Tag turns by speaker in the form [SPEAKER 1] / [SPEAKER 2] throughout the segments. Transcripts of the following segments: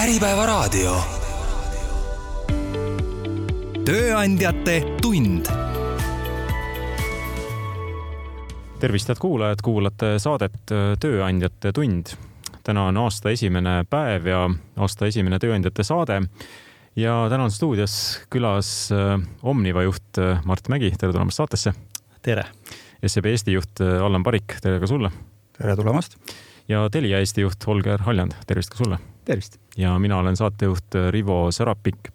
[SPEAKER 1] Äripäevaraadio. tööandjate tund. tervist, head kuulajad, kuulate saadet Tööandjate tund. täna on aasta esimene päev ja aasta esimene tööandjate saade. ja täna on stuudios külas äh, Omniva juht äh, Mart Mägi, tere tulemast saatesse.
[SPEAKER 2] tere.
[SPEAKER 1] SEB Eesti juht äh, Allan Parik, tere ka sulle.
[SPEAKER 2] tere tulemast
[SPEAKER 1] ja Telia Eesti juht Holger Haljand, tervist ka sulle!
[SPEAKER 2] tervist!
[SPEAKER 1] ja mina olen saatejuht Rivo Sarapik.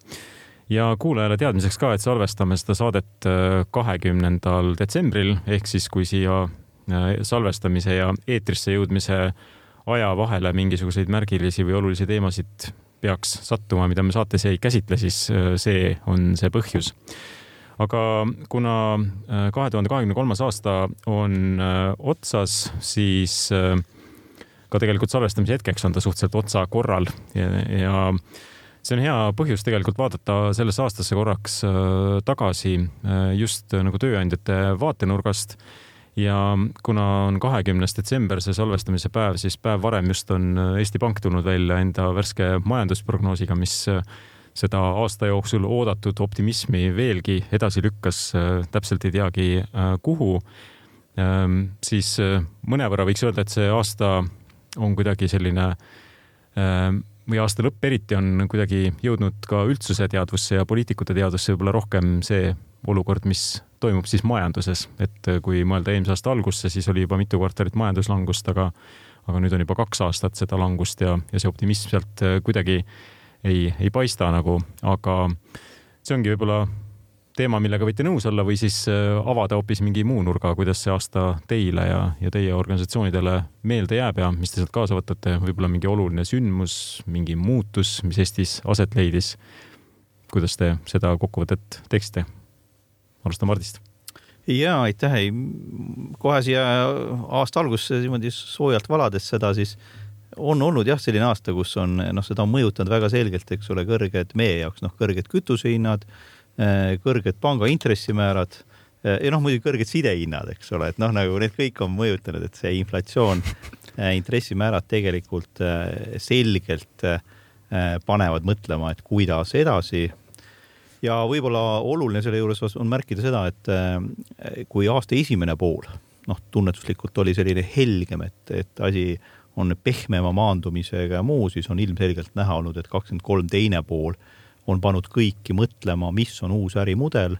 [SPEAKER 1] ja kuulajale teadmiseks ka, et salvestame seda saadet äh, kahekümnendal detsembril ehk siis, kui siia äh, salvestamise ja eetrisse jõudmise aja vahele mingisuguseid märgilisi või olulisi teemasid peaks sattuma, mida me saates ei käsitle, siis äh, see on see põhjus aga kuna kahe tuhande kahekümne kolmas aasta on otsas, siis ka tegelikult salvestamise hetkeks on ta suhteliselt otsa korral ja, ja see on hea põhjus tegelikult vaadata sellesse aastasse korraks äh, tagasi äh, just äh, nagu tööandjate vaatenurgast. ja kuna on kahekümnes detsember, see salvestamise päev, siis päev varem just on Eesti Pank tulnud välja enda värske majandusprognoosiga, mis seda aasta jooksul oodatud optimismi veelgi edasi lükkas, täpselt ei teagi kuhu. Ähm, siis mõnevõrra võiks öelda, et see aasta on kuidagi selline ähm, või aasta lõpp eriti on kuidagi jõudnud ka üldsuse teadvusse ja poliitikute teadvusse võib-olla rohkem see olukord, mis toimub siis majanduses, et kui mõelda eelmise aasta algusse, siis oli juba mitu kvartalit majanduslangust, aga aga nüüd on juba kaks aastat seda langust ja, ja see optimism sealt kuidagi ei, ei paista nagu, aga see ongi võib-olla teema, millega võite nõus olla või siis äh, avada hoopis mingi muu nurga, kuidas see aasta teile ja, ja teie organisatsioonidele meelde jääb ja mis te sealt kaasa võtate, võib-olla mingi oluline sündmus, mingi muutus, mis Eestis aset leidis. kuidas te seda kokkuvõtet teeksite? alustame Mardist
[SPEAKER 2] ja aitäh, ei kohe siia aasta algusse niimoodi soojalt valades seda, siis on olnud jah, selline aasta, kus on noh, seda on mõjutanud väga selgelt, eks ole, kõrged meie jaoks noh, kõrged kütusehinnad kõrged panga intressimäärad äh, ja noh, muidugi kõrged sidehinnad, eks ole, et noh, nagu need kõik on mõjutanud, et see inflatsioon, äh, intressimäärad tegelikult selgelt panevad mõtlema, et kuidas edasi. ja võib-olla oluline selle juures on märkida seda, et kui aasta esimene pool, noh, tunnetuslikult oli selline helgem, et, et asi on pehmema maandumisega ja muu, siis on ilmselgelt näha olnud, et kakskümmend kolm teine pool on pannud kõiki mõtlema, mis on uus ärimudel,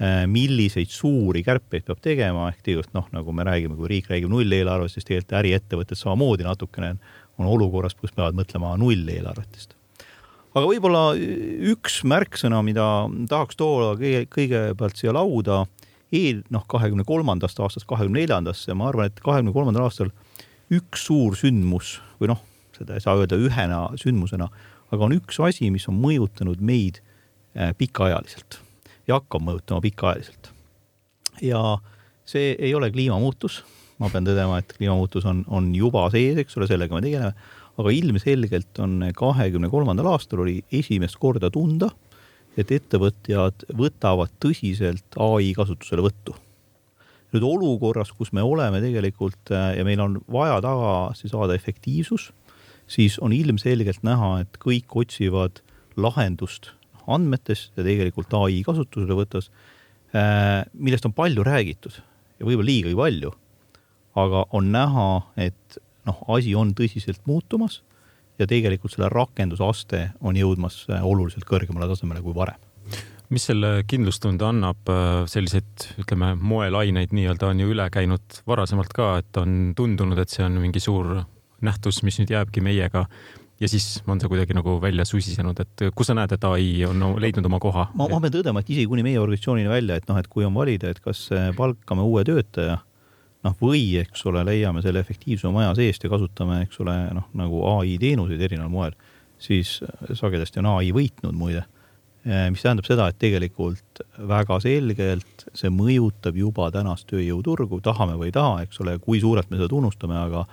[SPEAKER 2] äh, milliseid suuri kärpeid peab tegema, ehk tegelikult noh, nagu me räägime, kui riik räägib nulleelarvest, siis tegelikult äriettevõtted samamoodi natukene on olukorras, kus peavad mõtlema nulleelarvetest. aga võib-olla üks märksõna, mida tahaks tuua kõigepealt siia lauda, eel, noh, kahekümne kolmandast aastast kahekümne neljandasse, ma arvan, et kahekümne kolmandal aastal üks suur sündmus või noh, seda ei saa öelda ühena sündmusena aga on üks asi, mis on mõjutanud meid äh, pikaajaliselt ja hakkab mõjutama pikaajaliselt. ja see ei ole kliimamuutus, ma pean tõdema, et kliimamuutus on, on juba sees, eks ole, sellega me tegeleme, aga ilmselgelt on kahekümne kolmandal aastal oli esimest korda tunda, et ettevõtjad võtavad tõsiselt ai kasutuselevõttu. nüüd olukorras, kus me oleme tegelikult äh, ja meil on vaja tagasi saada efektiivsus siis on ilmselgelt näha, et kõik otsivad lahendust andmetes ja tegelikult ai kasutuselevõtus, äh, millest on palju räägitud ja võib-olla liigagi palju. aga on näha, et noh, asi on tõsiselt muutumas ja tegelikult selle rakendusaste on jõudmas äh, oluliselt kõrgemale tasemele kui varem
[SPEAKER 1] mis selle kindlustunde annab, äh, selliseid, ütleme, moelaineid nii-öelda on ju üle käinud varasemalt ka, et on tundunud, et see on mingi suur nähtus, mis nüüd jääbki meiega ja siis on see kuidagi nagu välja susisenud, et kus sa näed, et ai on leidnud oma koha?
[SPEAKER 2] ma, ma pean tõdema, et isegi kuni meie organisatsioonini välja, et noh, et kui on valida, et kas palkame uue töötaja, noh, või eks ole, leiame selle efektiivsuse maja seest ja kasutame, eks ole, noh, nagu ai teenuseid erineval moel, siis sagedasti on ai võitnud muide. mis tähendab seda, et tegelikult väga selgelt see mõjutab juba tänast tööjõuturgu, tahame või ei taha, eks ole, kui suurelt me seda tunnustame, aga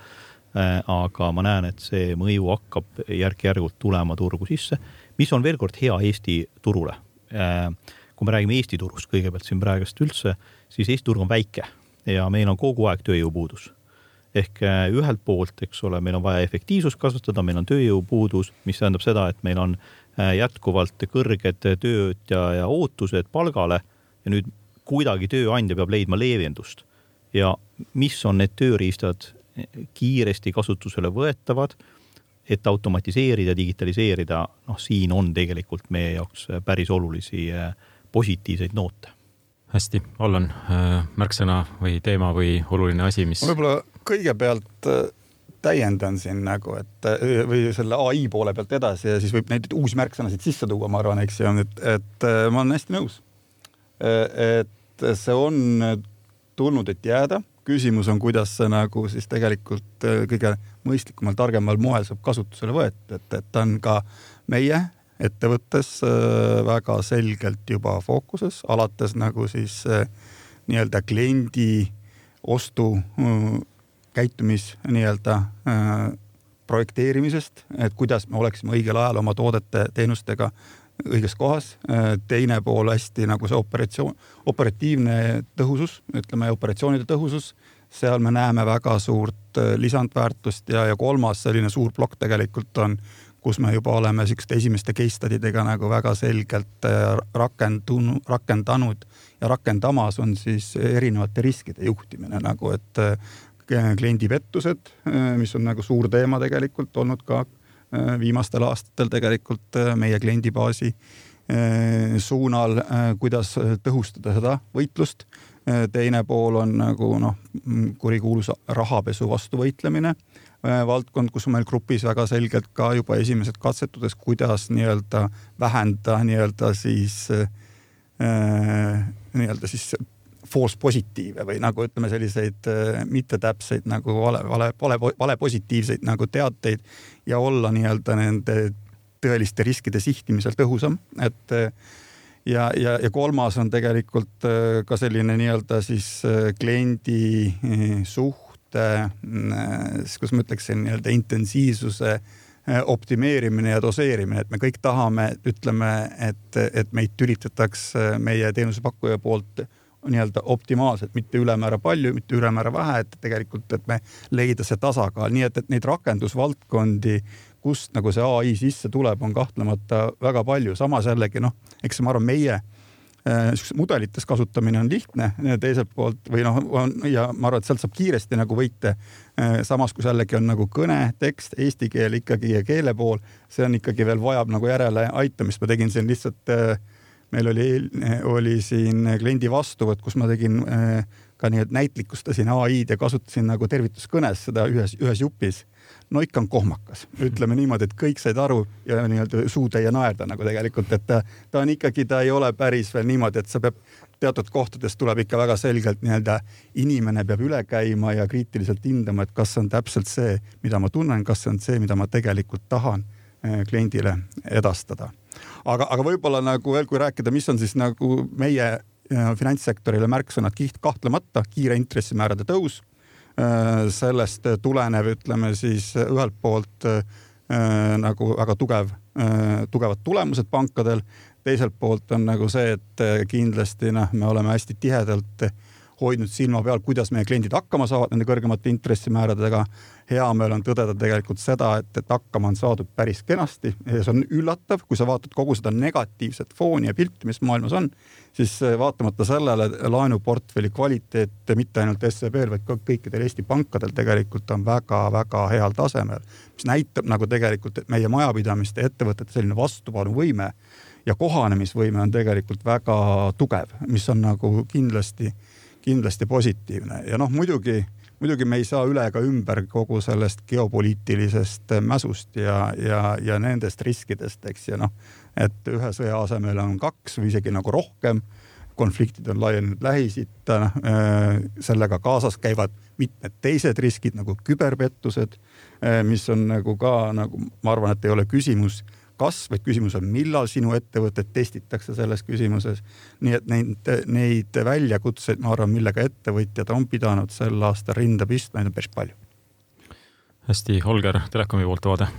[SPEAKER 2] aga ma näen, et see mõju hakkab järk-järgult tulema turgu sisse, mis on veel kord hea Eesti turule. Äh, kui me räägime Eesti turust kõigepealt siin praegust üldse, siis Eesti turg on väike ja meil on kogu aeg tööjõupuudus. ehk äh, ühelt poolt, eks ole, meil on vaja efektiivsust kasvatada, meil on tööjõupuudus, mis tähendab seda, et meil on äh, jätkuvalt kõrged töötaja ja ootused palgale ja nüüd kuidagi tööandja peab leidma leevendust. ja mis on need tööriistad kiiresti kasutusele võetavad, et automatiseerida, digitaliseerida, noh, siin on tegelikult meie jaoks päris olulisi positiivseid noote
[SPEAKER 1] hästi, Allan, märksõna või teema või oluline asi, mis?
[SPEAKER 3] võib-olla kõigepealt äh, täiendan siin nagu, et või selle ai poole pealt edasi ja siis võib neid uusi märksõnasid sisse tuua, ma arvan, eks ju, et, et ma olen hästi nõus. et see on tulnud, et jääda. Küsimus on, kuidas see nagu siis tegelikult kõige mõistlikumal, targemal moel saab kasutusele võetud, et, et ta on ka meie ettevõttes väga selgelt juba fookuses, alates nagu siis nii-öelda kliendi ostu käitumis nii-öelda äh, projekteerimisest, et kuidas me oleksime õigel ajal oma toodete, teenustega õiges kohas. Äh, teine pool hästi nagu see operatsioon, operatiivne tõhusus, ütleme operatsioonide tõhusus, seal me näeme väga suurt äh, lisandväärtust ja, ja kolmas selline suur plokk tegelikult on, kus me juba oleme siukeste esimeste case study dega nagu väga selgelt rakendunud, rakendanud ja rakendamas on siis erinevate riskide juhtimine nagu, et kliendipettused, äh, mis on nagu suur teema tegelikult olnud ka äh, viimastel aastatel tegelikult äh, meie kliendibaasi suunal, kuidas tõhustada seda võitlust. teine pool on nagu noh, kurikuulus rahapesu vastu võitlemine, valdkond, kus on meil grupis väga selgelt ka juba esimesed katsetudes, kuidas nii-öelda vähendada nii-öelda siis nii-öelda siis false positiive või nagu ütleme, selliseid äh, mittetäpseid nagu vale, vale, vale, vale positiivseid nagu teateid ja olla nii-öelda nende tõeliste riskide sihtimisel tõhusam, et äh, ja, ja, ja kolmas on tegelikult äh, ka selline nii-öelda siis kliendi suhte, kuidas ma ütleksin, nii-öelda intensiivsuse optimeerimine ja doseerimine, et me kõik tahame, ütleme, et, et meid tülitatakse meie teenusepakkuja poolt nii-öelda optimaalselt, mitte ülemäära palju, mitte ülemäära vähe, et tegelikult, et me leida see tasakaal, nii et, et neid rakendusvaldkondi, kust nagu see ai sisse tuleb, on kahtlemata väga palju, samas jällegi noh, eks ma arvan, meie äh, mudelites kasutamine on lihtne, teiselt poolt või noh, on ja ma arvan, et sealt saab kiiresti nagu võite. Äh, samas, kui jällegi on nagu kõne, tekst, eesti keel ikkagi ja keele pool, see on ikkagi veel vajab nagu järele aitamist. ma tegin siin lihtsalt äh, meil oli, oli siin kliendi vastuvõtt, kus ma tegin äh, ka nii, et näitlikustasin ai-d ja kasutasin nagu tervituskõnes seda ühes, ühes jupis. no ikka on kohmakas, ütleme niimoodi, et kõik said aru ja nii-öelda suutäie naerda nagu tegelikult, et ta, ta on ikkagi, ta ei ole päris veel niimoodi, et sa pead teatud kohtades tuleb ikka väga selgelt nii-öelda inimene peab üle käima ja kriitiliselt hindama, et kas see on täpselt see, mida ma tunnen, kas see on see, mida ma tegelikult tahan äh, kliendile edastada aga, aga võib-olla nagu veel, kui rääkida, mis on siis nagu meie äh, finantssektorile märksõnad, kahtlemata kiire intressimäärade tõus. Äh, sellest tulenev, ütleme siis ühelt poolt äh, nagu väga tugev, tugevad tulemused pankadel. teiselt poolt on nagu see, et kindlasti noh, me oleme hästi tihedalt hoidnud silma peal, kuidas meie kliendid hakkama saavad nende kõrgemate intressimääradega. hea meel on tõdeda tegelikult seda, et, et hakkama on saadud päris kenasti ja see on üllatav, kui sa vaatad kogu seda negatiivset fooni ja pilti, mis maailmas on, siis eh, vaatamata sellele laenuportfelli kvaliteet mitte ainult SEB-l, vaid ka kõikidel Eesti pankadel tegelikult on väga-väga heal tasemel, mis näitab nagu tegelikult, meie majapidamiste ja ettevõtete selline vastupanuvõime ja kohanemisvõime on tegelikult väga tugev, mis on nagu kindlasti kindlasti positiivne. Ja noh, muidugi, muidugi me ei saa üle ega ümber kogu sellest geopoliitilisest mäsust ja, ja, ja nendest riskidest, eks ja noh, et ühe sõja asemel on kaks või isegi nagu rohkem konfliktid on laienenud Lähis-Itta, äh, sellega kaasas käivad mitmed teised riskid nagu küberpettused, äh, mis on nagu ka nagu ma arvan, et ei ole küsimus kas, vaid küsimus on, millal sinu ettevõtet testitakse selles küsimuses. nii et neid, neid väljakutseid, ma arvan, millega ettevõtjad on pidanud sel aastal rinda pistma, neid on päris palju.
[SPEAKER 1] hästi, Holger, Telekomi poolt vaade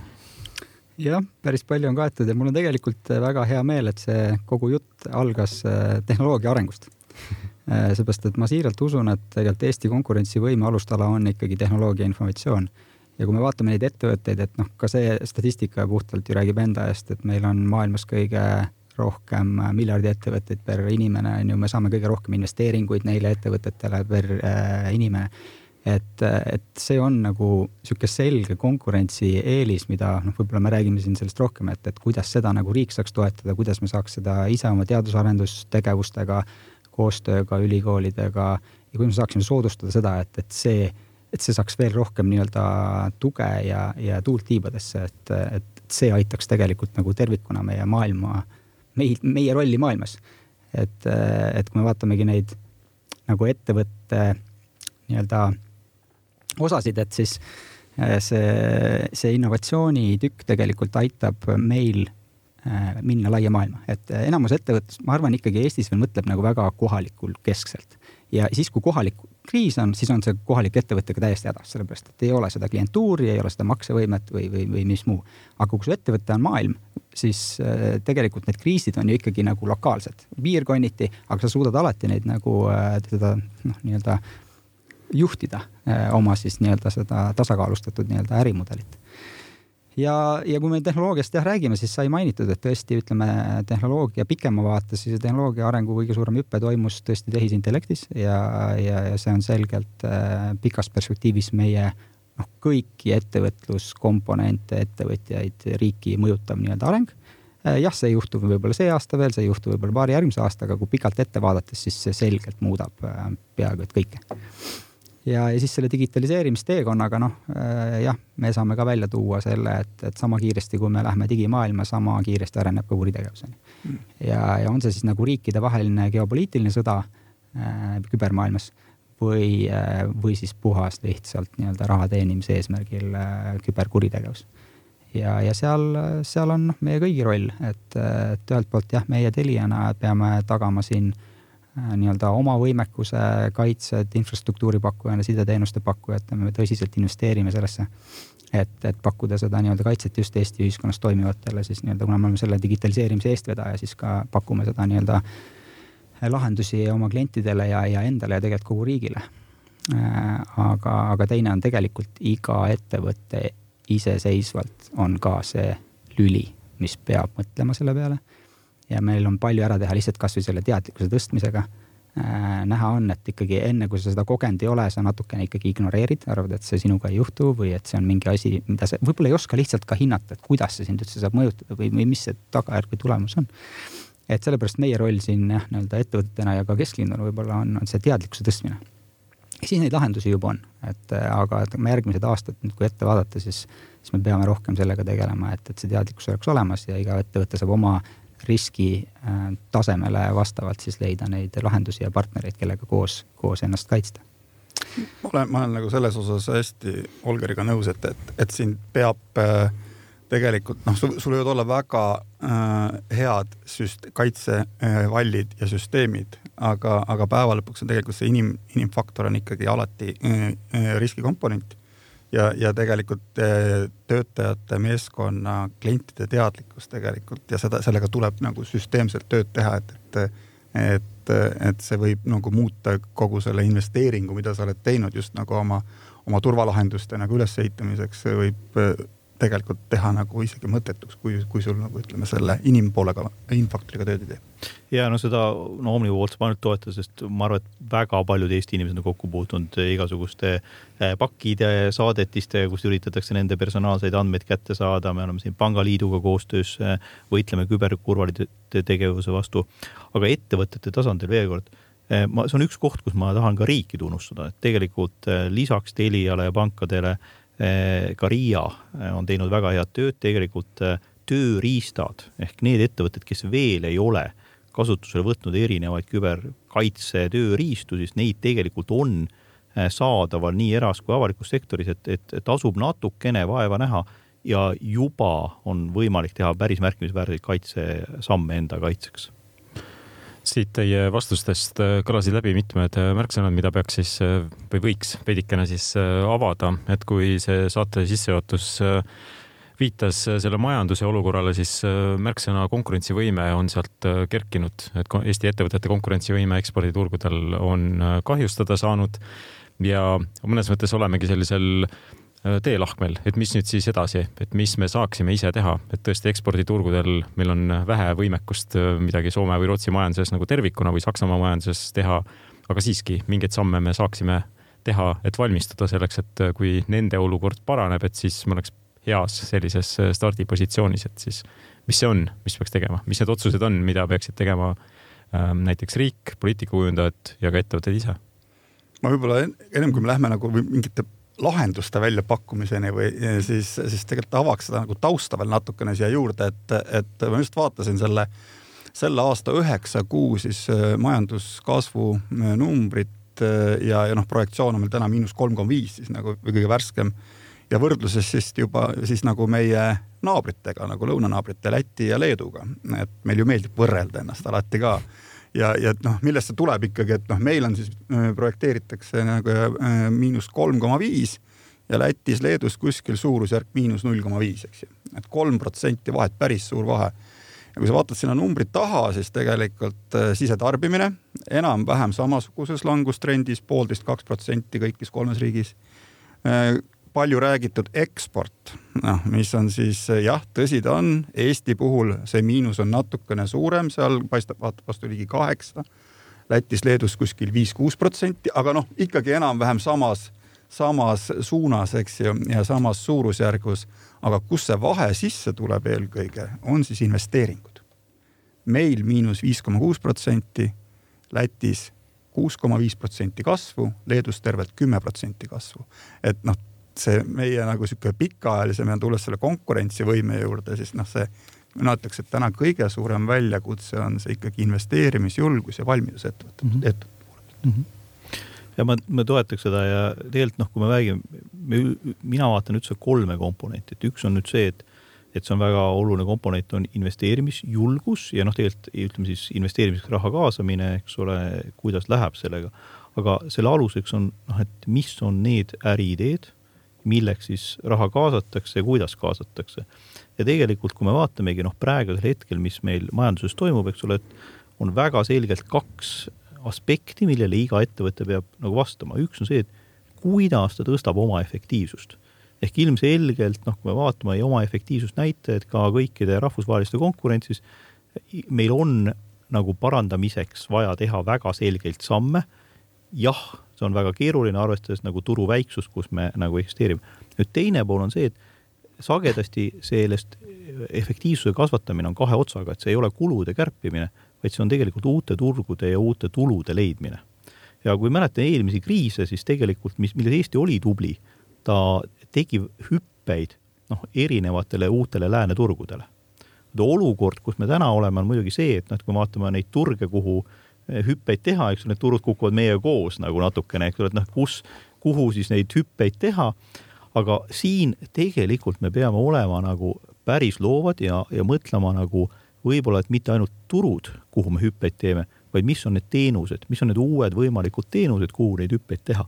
[SPEAKER 4] jah, päris palju on kaetud ja mul on tegelikult väga hea meel, et see kogu jutt algas äh, tehnoloogia arengust. seepärast, et ma siiralt usun, et tegelikult Eesti konkurentsivõime alustala on ikkagi tehnoloogia informatsioon. Ja kui me vaatame neid ettevõtteid, et noh, ka see statistika puhtalt ju räägib enda eest, et meil on maailmas kõige rohkem miljardi ettevõtteid per inimene, on ju, me saame kõige rohkem investeeringuid neile ettevõtetele per äh, inimene. Et, et see on nagu niisugune selge konkurentsieelis, mida noh, võib-olla me räägime siin sellest rohkem, et, et kuidas seda nagu riik saaks toetada, kuidas me saaks seda ise oma teadus-arendustegevustega, koostööga ülikoolidega ja kuidas me saaksime soodustada seda, et, et see, et see saaks veel rohkem nii-öelda tuge ja, ja tuult tiibadesse, et, et see aitaks tegelikult nagu tervikuna meie maailma, meil, meie rolli maailmas. et, et kui me vaatamegi neid nagu ettevõtte nii-öelda osasid, et siis äh, see, see innovatsioonitükk tegelikult aitab meil äh, minna laia maailma, et enamus ettevõttest, ma arvan ikkagi Eestis veel mõtleb nagu väga kohalikul keskselt. Ja siis, kui kohalik kriis on, siis on see kohalik ettevõte ka täiesti hädas, sellepärast et ei ole seda klientuuri, ei ole seda maksevõimet või, või, või mis muu. aga kui su ettevõte on maailm, siis tegelikult need kriisid on ju ikkagi nagu lokaalsed, piirkonniti, aga sa suudad alati neid nagu seda noh, nii-öelda juhtida eh, oma siis nii-öelda seda tasakaalustatud nii-öelda ärimudelit. Ja, ja kui me tehnoloogiast jah räägime, siis sai mainitud, et tõesti ütleme tehnoloogia pikema vaates, siis tehnoloogia arengu kõige suurem hüpe toimus tõesti tehisintellektis ja, ja, ja see on selgelt äh, pikas perspektiivis meie noh, kõiki ettevõtluskomponente, ettevõtjaid, riiki mõjutav nii-öelda areng. Eh, jah, see juhtub võib-olla see aasta veel, see juhtub võib-olla paari järgmise aastaga, kui pikalt ette vaadates, siis see selgelt muudab peaaegu et kõike ja, ja siis selle digitaliseerimisteekonnaga, noh äh, jah, me saame ka välja tuua selle, et, et sama kiiresti, kui me lähme digimaailma, sama kiiresti areneb ka kuritegevus ju. ja, ja on see siis nagu riikidevaheline geopoliitiline sõda äh, kübermaailmas või äh,, või siis puhas lihtsalt nii-öelda raha teenimise eesmärgil äh, küberkuritegevus. ja, ja seal, seal on noh, meie kõigi roll, et, et ühelt poolt jah, meie Teliana peame tagama siin äh, Äh, nii-öelda oma võimekuse kaitsed infrastruktuuri pakkujana, sideteenuste pakkujatena, me tõsiselt investeerime sellesse, et, et pakkuda seda nii-öelda kaitset just Eesti ühiskonnas toimivatele siis nii-öelda, kuna me oleme selle digitaliseerimise eestvedaja, siis ka pakume seda nii-öelda lahendusi oma klientidele ja, ja endale ja tegelikult kogu riigile. Äh, aga, aga teine on tegelikult iga ettevõte iseseisvalt on ka see lüli, mis peab mõtlema selle peale ja meil on palju ära teha lihtsalt kasvõi selle teadlikkuse tõstmisega äh,. näha on, et ikkagi enne, kui sa seda kogenud ei ole, sa natukene ikkagi ignoreerid, arvad, et see sinuga ei juhtu või et see on mingi asi, mida sa võib-olla ei oska lihtsalt ka hinnata, et kuidas see sind üldse saab mõjutada või, või mis see tagajärg või tulemus on. et sellepärast meie roll siin jah, nii-öelda ettevõtetena ja ka kesklinnuna võib-olla on, on see teadlikkuse tõstmine. siis neid lahendusi juba on, et aga et järgmised aastad nüüd, kui ette vaadata, siis, siis me peame rohkem sellega tegelema, et, et see teadlikkus oleks olemas ja iga ettevõte saab oma riski äh, tasemele vastavalt siis leida neid lahendusi ja partnereid, kellega koos, koos ennast kaitsta.
[SPEAKER 3] ma olen, ma olen nagu selles osas hästi Olgeriga nõus, et, et, et siin peab äh, tegelikult noh, sul, võivad olla väga äh, head süst-, kaitsevallid äh, ja süsteemid, aga, aga päeva lõpuks on tegelikult see inim, inimfaktor on ikkagi alati äh riskikomponent ja, ja tegelikult eh, töötajate, meeskonna, klientide teadlikkus tegelikult ja seda, sellega tuleb nagu süsteemselt tööd teha, et, et et, et see võib nagu muuta kogu selle investeeringu, mida sa oled teinud just nagu oma, oma turvalahenduste nagu ülesehitamiseks, võib tegelikult teha nagu isegi mõttetuks, kui, kui sul nagu ütleme selle inimpoolega, inimfaktoriga tööd ei tee.
[SPEAKER 2] ja no seda no Omnivoolt saab ainult toetada, sest ma arvan, et väga paljud Eesti inimesed on kokku puutunud igasuguste eh, pakkide, saadetistega, kus üritatakse nende personaalseid andmeid kätte saada, me oleme siin Pangaliiduga koostöös, eh, võitleme küberkurvalide tegevuse vastu. aga ettevõtete tasandil veel kord eh, ma, see on üks koht, kus ma tahan ka riiki tunnustada, et tegelikult lisaks Teliale ja pankadele äh, ka RIA eh, on teinud väga head tööd, tegelikult eh, tööriistad ehk need ettevõtted, kes veel ei ole kasutusele võtnud erinevaid küberkaitse tööriistu, siis neid tegelikult on saadaval nii eras kui avalikus sektoris, et, et tasub natukene vaeva näha ja juba on võimalik teha päris märkimisväärseid kaitsesamme enda kaitseks
[SPEAKER 1] siit teie vastustest äh, kõlasid läbi mitmed äh, märksõnad, mida peaks siis äh, või võiks veidikene siis avada, et kui see saate sissejuhatus viitas selle majanduse olukorrale, siis märksõna konkurentsivõime on sealt kerkinud, et Eesti ettevõtete konkurentsivõime eksporditurgudel on kahjustada saanud. Ja mõnes mõttes olemegi sellisel teelahkmel, et mis nüüd siis edasi, et mis me saaksime ise teha, et tõesti eksporditurgudel meil on vähe võimekust midagi Soome või Rootsi majanduses nagu tervikuna või Saksamaa majanduses teha aga siiski mingeid samme me saaksime teha, et valmistuda selleks, et kui nende olukord paraneb, et siis me oleks heas sellises stardipositsioonis, et siis mis see on, mis peaks tegema, mis need otsused on, mida peaksid tegema ähm, näiteks riik, poliitikakujundajad ja ka ettevõtted ise?
[SPEAKER 3] ma võib-olla ennem kui me lähme nagu mingite lahenduste väljapakkumiseni või siis, siis tegelikult avaks seda nagu tausta veel natukene siia juurde, et, et ma just vaatasin selle selle aasta üheksa kuu siis äh, majanduskasvu äh, numbrit äh, ja, ja noh, projektsioon on meil täna miinus kolm koma viis siis nagu kõige värskem. Ja võrdluses siis juba siis nagu meie naabritega nagu lõunanaabrite Läti ja Leeduga, et meil ju meeldib võrrelda ennast alati ka ja, ja noh, millest see tuleb ikkagi, et noh, meil on siis projekteeritakse nagu miinus kolm koma viis ja Lätis-Leedus kuskil suurusjärk miinus null koma viis, eks ju, et kolm protsenti vahet, päris suur vahe ja kui sa vaatad sinna numbri taha, siis tegelikult äh, sisetarbimine enam-vähem samasuguses langustrendis, poolteist, kaks protsenti kõigis kolmes riigis. Äh, palju räägitud eksport, noh, mis on siis jah, tõsi ta on, Eesti puhul see miinus on natukene suurem, seal paistab, vaatab vastu ligi kaheksa. Lätis, Leedus kuskil viis-kuus protsenti, aga noh, ikkagi enam-vähem samas, samas suunas, eks ju, ja samas suurusjärgus aga kus see vahe sisse tuleb eelkõige, on siis investeeringud. meil miinus viis koma kuus protsenti, Lätis kuus koma viis protsenti kasvu, Leedus tervelt kümme protsenti kasvu. et noh, see meie nagu sihuke pikaajalisem ja tulles selle konkurentsivõime juurde, siis noh, see mina ütleks, et täna kõige suurem väljakutse on see ikkagi investeerimisjulgus ja valmidus ettevõtte mm, -hmm. ettevõtte poole pealt mm. -hmm
[SPEAKER 2] ja ma, ma toetaks seda ja tegelikult noh, kui me räägime, me, mina vaatan üldse kolme komponenti, et üks on nüüd see, et et see on väga oluline komponent, on investeerimisjulgus ja noh, tegelikult ütleme siis investeerimiseks raha kaasamine, eks ole, kuidas läheb sellega. aga selle aluseks on noh, et mis on need äriideed, milleks siis raha kaasatakse ja kuidas kaasatakse. ja tegelikult, kui me vaatamegi noh, praegusel hetkel, mis meil majanduses toimub, eks ole, et on väga selgelt kaks aspekti, millele iga ettevõte peab nagu vastama. üks on see, et kuidas ta tõstab oma efektiivsust. ehk ilmselgelt noh, kui me vaatame oma efektiivsusnäitajaid ka kõikide rahvusvaheliste konkurentsis, meil on nagu parandamiseks vaja teha väga selgeid samme. jah, see on väga keeruline, arvestades nagu turu väiksust, kus me nagu eksisteerime. nüüd teine pool on see, et sagedasti sellest efektiivsuse kasvatamine on kahe otsaga, et see ei ole kulude kärpimine, vaid see on tegelikult uute turgude ja uute tulude leidmine. ja kui mäletan eelmisi kriise, siis tegelikult, mis, milles Eesti oli tubli, ta tegi hüppeid noh, erinevatele uutele lääne turgudele. olukord, kus me täna oleme, on muidugi see, et noh, et kui me vaatame neid turge, kuhu eh, hüppeid teha, eks ju, need turud kukuvad meiega koos nagu natukene, eks ole, et noh, kus, kuhu siis neid hüppeid teha, aga siin tegelikult me peame olema nagu päris loovad ja, ja mõtlema nagu võib-olla, et mitte ainult turud, kuhu me hüppeid teeme, vaid mis on need teenused, mis on need uued võimalikud teenused, kuhu neid hüppeid teha.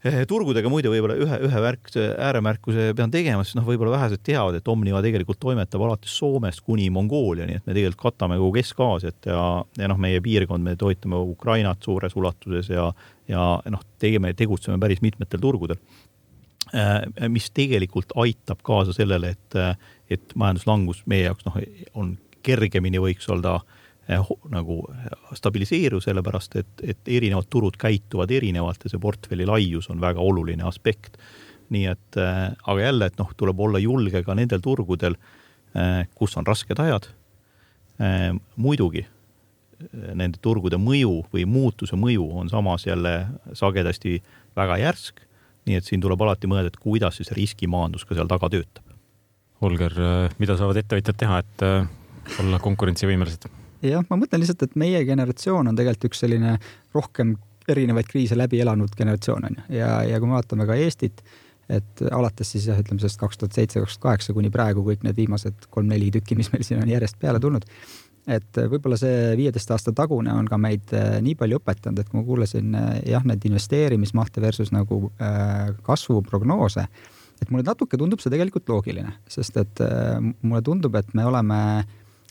[SPEAKER 2] Eh, turgudega muide võib-olla ühe, ühe värk, ääremärkuse pean tegema, sest noh, võib-olla vähesed teavad, et Omniva tegelikult toimetab alates Soomest kuni Mongooliani, et me tegelikult katame kogu Kesk-Aasiat ja, ja noh, meie piirkond, me toetame Ukrainat suures ulatuses ja, ja noh, tegeme, tegutseme päris mitmetel turgudel. Eh, mis tegelikult aitab kaasa sellele, et, et majanduslangus meie jaoks noh, on kergemini võiks olla eh, nagu stabiliseeruv, sellepärast et, et erinevad turud käituvad erinevalt ja see portfelli laius on väga oluline aspekt. nii et äh,, aga jälle, et noh, tuleb olla julge ka nendel turgudel kus on rasked ajad muidugi nende turgude mõju või muutuse mõju on samas jälle sagedasti väga järsk. nii et siin tuleb alati mõelda, et kuidas siis riskimaandus ka seal taga töötab
[SPEAKER 1] Holger, mida saavad ettevõtjad teha, et olla konkurentsivõimelised?
[SPEAKER 4] Jah, ma mõtlen lihtsalt, et meie generatsioon on tegelikult üks selline rohkem erinevaid kriise läbi elanud generatsioon on ju, ja, ja kui me vaatame ka Eestit, et alates siis jah, ütleme sellest kaks tuhat seitse, kaks tuhat kaheksa kuni praegu kõik need viimased kolm-neli tükki, mis meil siin on järjest peale tulnud. et võib-olla see viieteist aasta tagune on ka meid äh, nii palju õpetanud, et kui ma kuulasin äh, jah, neid investeerimismahte versus nagu äh, kasvuprognoose et mulle natuke tundub see tegelikult loogiline, sest et äh, mulle tundub, et me oleme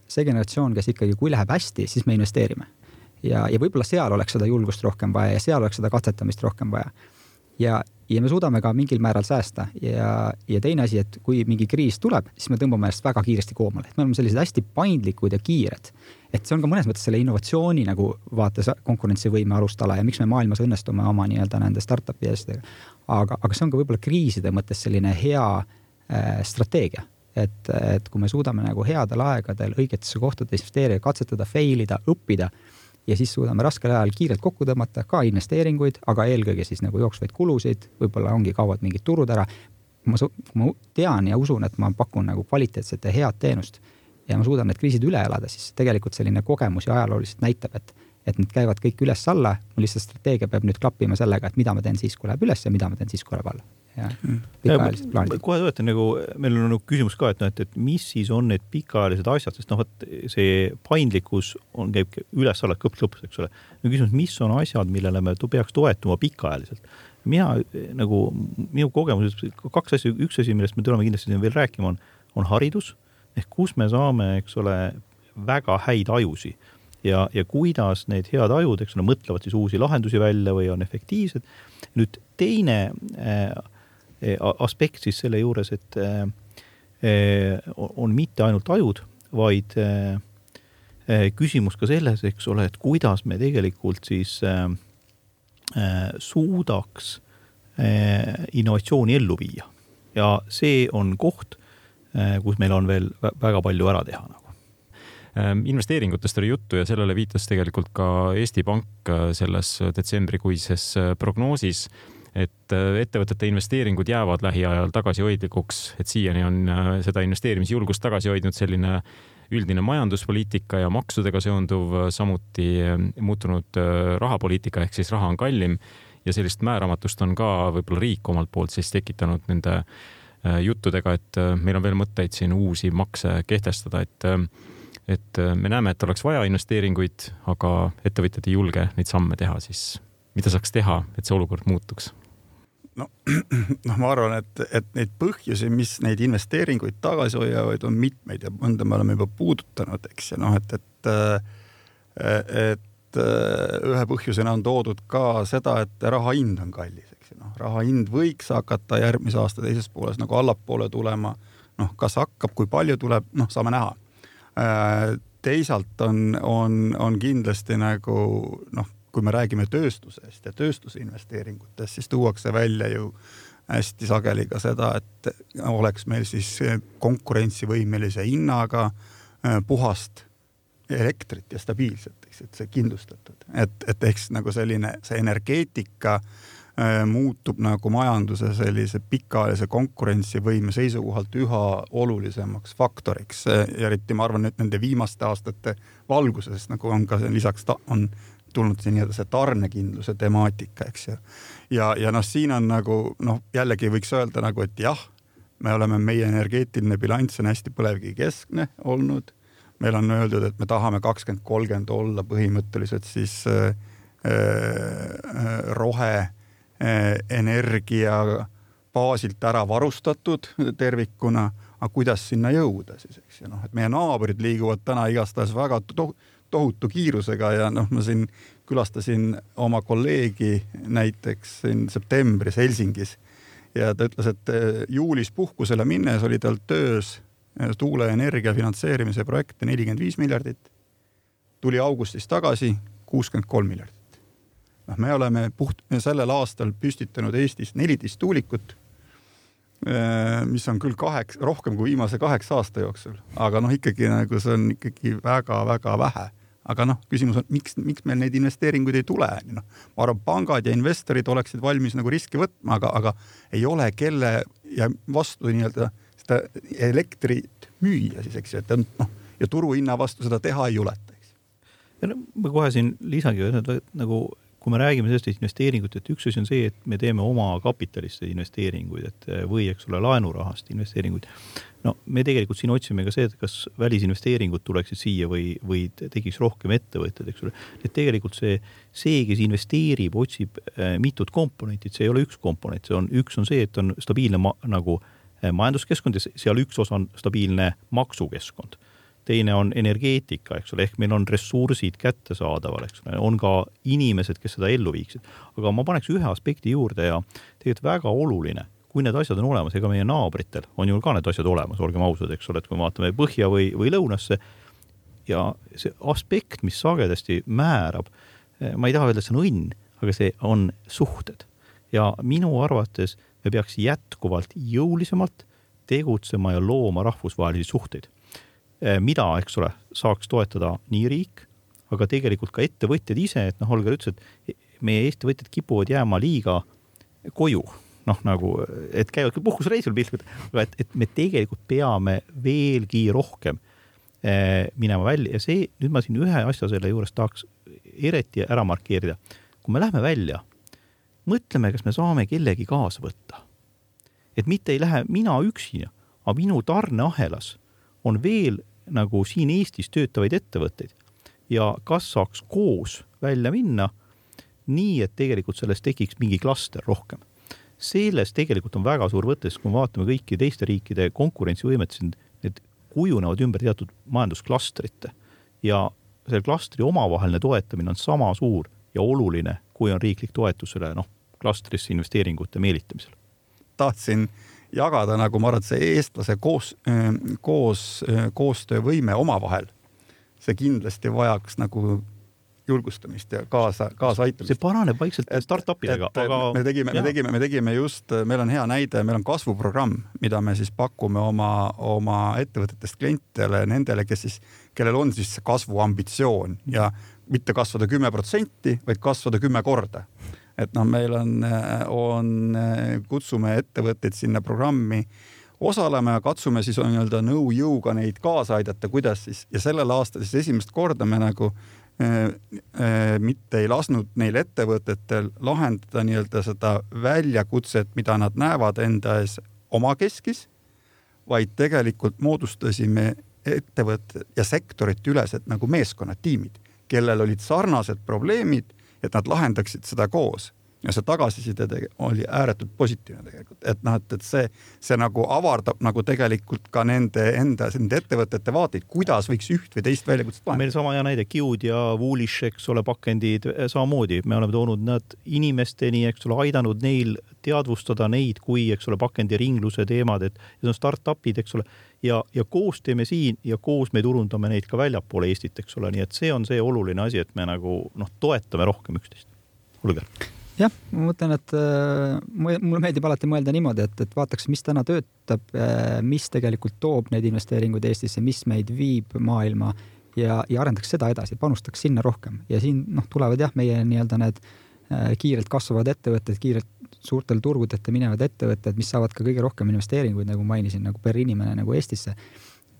[SPEAKER 4] see generatsioon, kes ikkagi, kui läheb hästi, siis me investeerime. ja, ja võib-olla seal oleks seda julgust rohkem vaja ja seal oleks seda katsetamist rohkem vaja. ja, ja me suudame ka mingil määral säästa ja, ja teine asi, et kui mingi kriis tuleb, siis me tõmbame ennast väga kiiresti koomale, et me oleme sellised hästi paindlikud ja kiired. et see on ka mõnes mõttes selle innovatsiooni nagu vaates konkurentsivõime alustala ja miks me maailmas õnnestume oma nii-öelda nende startup'i asjadega. aga, aga see on ka võib-olla kriiside mõttes selline hea äh, strateegia et, et kui me suudame nagu headel aegadel õigetesse kohtadesse investeerida, katsetada, fail ida, õppida ja siis suudame raskel ajal kiirelt kokku tõmmata ka investeeringuid, aga eelkõige siis nagu jooksvaid kulusid, võib-olla ongi kaovad mingid turud ära. ma, ma tean ja usun, et ma pakun nagu kvaliteetset ja head teenust ja ma suudan need kriisid üle elada, siis tegelikult selline kogemus ja ajalooliselt näitab, et, et need käivad kõik üles-alla. mul lihtsalt strateegia peab nüüd klappima sellega, et mida ma teen siis, kui läheb üles ja mida ma teen siis, kui läheb alla ja mm. pikaajalised plaanid.
[SPEAKER 2] kohe tuletan nagu, meil on nagu küsimus ka, et noh, et, et mis siis on need pikaajalised asjad, sest noh, vot see paindlikkus on, käib üles-alla kõps lõpuks, eks ole. küsimus, mis on asjad, millele me peaks toetuma pikaajaliselt? mina nagu, minu kogemuses kaks asja, üks asi, millest me tuleme kindlasti veel rääkima, on, on haridus ehk kus me saame, eks ole, väga häid ajusid ja, ja kuidas need head ajud, eks ole, mõtlevad siis uusi lahendusi välja või on efektiivsed. nüüd teine äh, Eh, aspekt siis selle juures, et eh, eh, on mitte ainult ajud, vaid küsimus ka selles, eks ole, et kuidas me tegelikult siis suudaks innovatsiooni ellu viia. ja see on koht, kus meil on veel väga palju ära teha nagu
[SPEAKER 1] ehm, investeeringutest oli juttu ja sellele viitas tegelikult ka Eesti Pank selles detsembrikuises prognoosis et äh, ettevõtete investeeringud jäävad lähiajal tagasihoidlikuks, et siiani on äh, seda investeerimisjulgust tagasi hoidnud selline üldine majanduspoliitika ja maksudega seonduv, samuti äh, muutunud rahapoliitika ehk siis raha on kallim ja sellist määramatust on ka võib-olla riik omalt poolt siis tekitanud nende juttudega, et meil on veel mõtteid siin uusi makse kehtestada, et et me näeme, et oleks vaja investeeringuid, aga ettevõtjad ei julge neid samme teha, siis mida saaks teha, et see olukord muutuks?
[SPEAKER 3] No, noh, ma arvan, et, et neid põhjusi, mis neid investeeringuid tagasi hoiavad, on mitmeid ja mõnda me oleme juba puudutanud, eks ju, noh, et, et, et ühe põhjusena on toodud ka seda, et raha hind on kallis, eks ju, noh, raha hind võiks hakata järgmise aasta teises pooles nagu allapoole tulema. noh, kas hakkab, kui palju tuleb, noh, saame näha. teisalt on, on, on kindlasti nagu noh kui me räägime tööstusest ja tööstuse investeeringutest, siis tuuakse välja ju hästi sageli ka seda, et oleks meil siis konkurentsivõimelise hinnaga äh, puhast elektrit ja stabiilset, eks, et see kindlustatud, et, et eks nagu selline see energeetika äh, muutub nagu majanduse sellise pikaajalise konkurentsivõime seisukohalt üha olulisemaks faktoriks. eriti ma arvan, et nende viimaste aastate valguses nagu on ka lisaks on tulnud see nii-öelda see tarnekindluse temaatika, eks ju. ja, ja noh, siin on nagu noh, jällegi võiks öelda nagu, et jah, me oleme, meie energeetiline bilanss on hästi põlevkivikeskne olnud. meil on öeldud, et me tahame kakskümmend, kolmkümmend olla põhimõtteliselt siis äh, äh, roheenergia äh, baasilt ära varustatud tervikuna, aga kuidas sinna jõuda siis, eks ju, noh, et meie naabrid liiguvad täna igastahes väga tohutu kiirusega ja noh, ma siin külastasin oma kolleegi näiteks siin septembris Helsingis ja ta ütles, et eh, juulis puhkusele minnes oli tal töös eh, tuuleenergia finantseerimise projekte nelikümmend viis miljardit. tuli augustis tagasi kuuskümmend kolm miljardit. noh, me oleme puht, sellel aastal püstitanud Eestis neliteist tuulikut eh, mis on küll kaheksa, rohkem kui viimase kaheksa aasta jooksul, aga noh, ikkagi nagu see on ikkagi väga-väga vähe aga noh, küsimus on, miks, miks meil neid investeeringuid ei tule, noh, ma arvan, pangad ja investorid oleksid valmis nagu riski võtma, aga, aga ei ole kelle ja vastu nii-öelda seda elektrit müüa siis, eks ju, et noh, ja turuhinna vastu seda teha ei juleta, eks.
[SPEAKER 2] ja no ma kohe siin lisangi, et nagu kui me räägime sellest investeeringut, et üks asi on see, et me teeme oma kapitalisse investeeringuid, et või eks ole, laenurahast investeeringuid. no me tegelikult siin otsime ka see, et kas välisinvesteeringud tuleksid siia või, või tekiks rohkem ettevõtteid, eks ole. et tegelikult see, see, kes investeerib, otsib äh, mitut komponenti, see ei ole üks komponent, see on, üks on see, et on stabiilne ma, nagu äh, majanduskeskkond ja seal üks osa on stabiilne maksukeskkond teine on energeetika, eks ole, ehk meil on ressursid kättesaadaval, eks ole, on ka inimesed, kes seda ellu viiksid. aga ma paneks ühe aspekti juurde ja tegelikult väga oluline, kui need asjad on olemas, ega meie naabritel on ju ka need asjad olemas, olgem ausad, eks ole, et kui me vaatame põhja või, või lõunasse ja see aspekt, mis sagedasti määrab, ma ei taha öelda, et see on õnn, aga see on suhted. ja minu arvates me peaks jätkuvalt jõulisemalt tegutsema ja looma rahvusvahelisi suhteid Eh, mida, eks ole, saaks toetada nii riik, aga tegelikult ka ettevõtjad ise, et noh, Holger ütles, et meie ettevõtjad kipuvad jääma liiga koju, noh nagu, et käivad küll puhkusreisil piltlikult, aga et, et me tegelikult peame veelgi rohkem eh, minema välja ja see, nüüd ma siin ühe asja selle juures tahaks eriti ära markeerida. kui me läheme välja, mõtleme, kas me saame kellegi kaasa võtta. et mitte ei lähe mina üksi, aga minu tarneahelas on veel nagu siin Eestis töötavaid ettevõtteid ja kas saaks koos välja minna nii, et tegelikult sellest tekiks mingi klaster rohkem. selles tegelikult on väga suur võte, sest kui me vaatame kõiki teiste riikide konkurentsivõimet, siis need kujunevad ümber teatud majandusklastrite ja selle klastri omavaheline toetamine on sama suur ja oluline, kui on riiklik toetus selle noh, klastrisse investeeringute meelitamisel.
[SPEAKER 3] tahtsin jagada nagu ma arvan, et see eestlase koos, koos, koostöövõime omavahel, see kindlasti vajaks nagu julgustamist ja kaasa, kaasaaitamist.
[SPEAKER 2] see paraneb vaikselt startup idega,
[SPEAKER 3] aga. me tegime, me tegime, me tegime just, meil on hea näide, meil on kasvuprogramm, mida me siis pakume oma, oma ettevõtetest klientidele, nendele, kes siis, kellel on siis kasvuambitsioon ja mitte kasvada kümme protsenti, vaid kasvada kümme korda et noh, meil on, on, kutsume ettevõtteid sinna programmi osalema ja katsume siis nii-öelda nõu-jõuga neid kaasa aidata, kuidas siis ja sellel aastal siis esimest korda me nagu äh, äh, mitte ei lasknud neil ettevõtetel lahendada nii-öelda seda väljakutset, mida nad näevad enda ees omakeskis, vaid tegelikult moodustasime ettevõtted ja sektorite ülesed nagu meeskonnatiimid, kellel olid sarnased probleemid et nad lahendaksid seda koos ja see tagasiside oli ääretult positiivne tegelikult, et noh, et, et see, see nagu avardab nagu tegelikult ka nende enda, nende ettevõtete vaateid, kuidas võiks üht või teist väljakutset
[SPEAKER 2] lahendada. meil sama hea näide, Qd ja Woolish, eks ole, pakendid eh, samamoodi, me oleme toonud nad inimesteni, eks ole, aidanud neil teadvustada neid kui, eks ole, pakendiringluse teemad, et need on startup'id, eks ole, ja, ja koos teeme siin ja koos me turundame neid ka väljapoole Eestit, eks ole, nii et see on see oluline asi, et me nagu noh, toetame rohkem üksteist. Holger
[SPEAKER 4] jah, ma mõtlen, et äh, mulle meeldib alati mõelda niimoodi, et, et vaataks, mis täna töötab, äh, mis tegelikult toob neid investeeringuid Eestisse, mis meid viib maailma ja, ja arendaks seda edasi, panustaks sinna rohkem. Ja siin noh, tulevad jah, meie nii-öelda need äh, kiirelt kasvavad ettevõtted, kiirelt suurtel turgudel minevad ettevõtted, mis saavad ka kõige rohkem investeeringuid, nagu mainisin, nagu per inimene nagu Eestisse.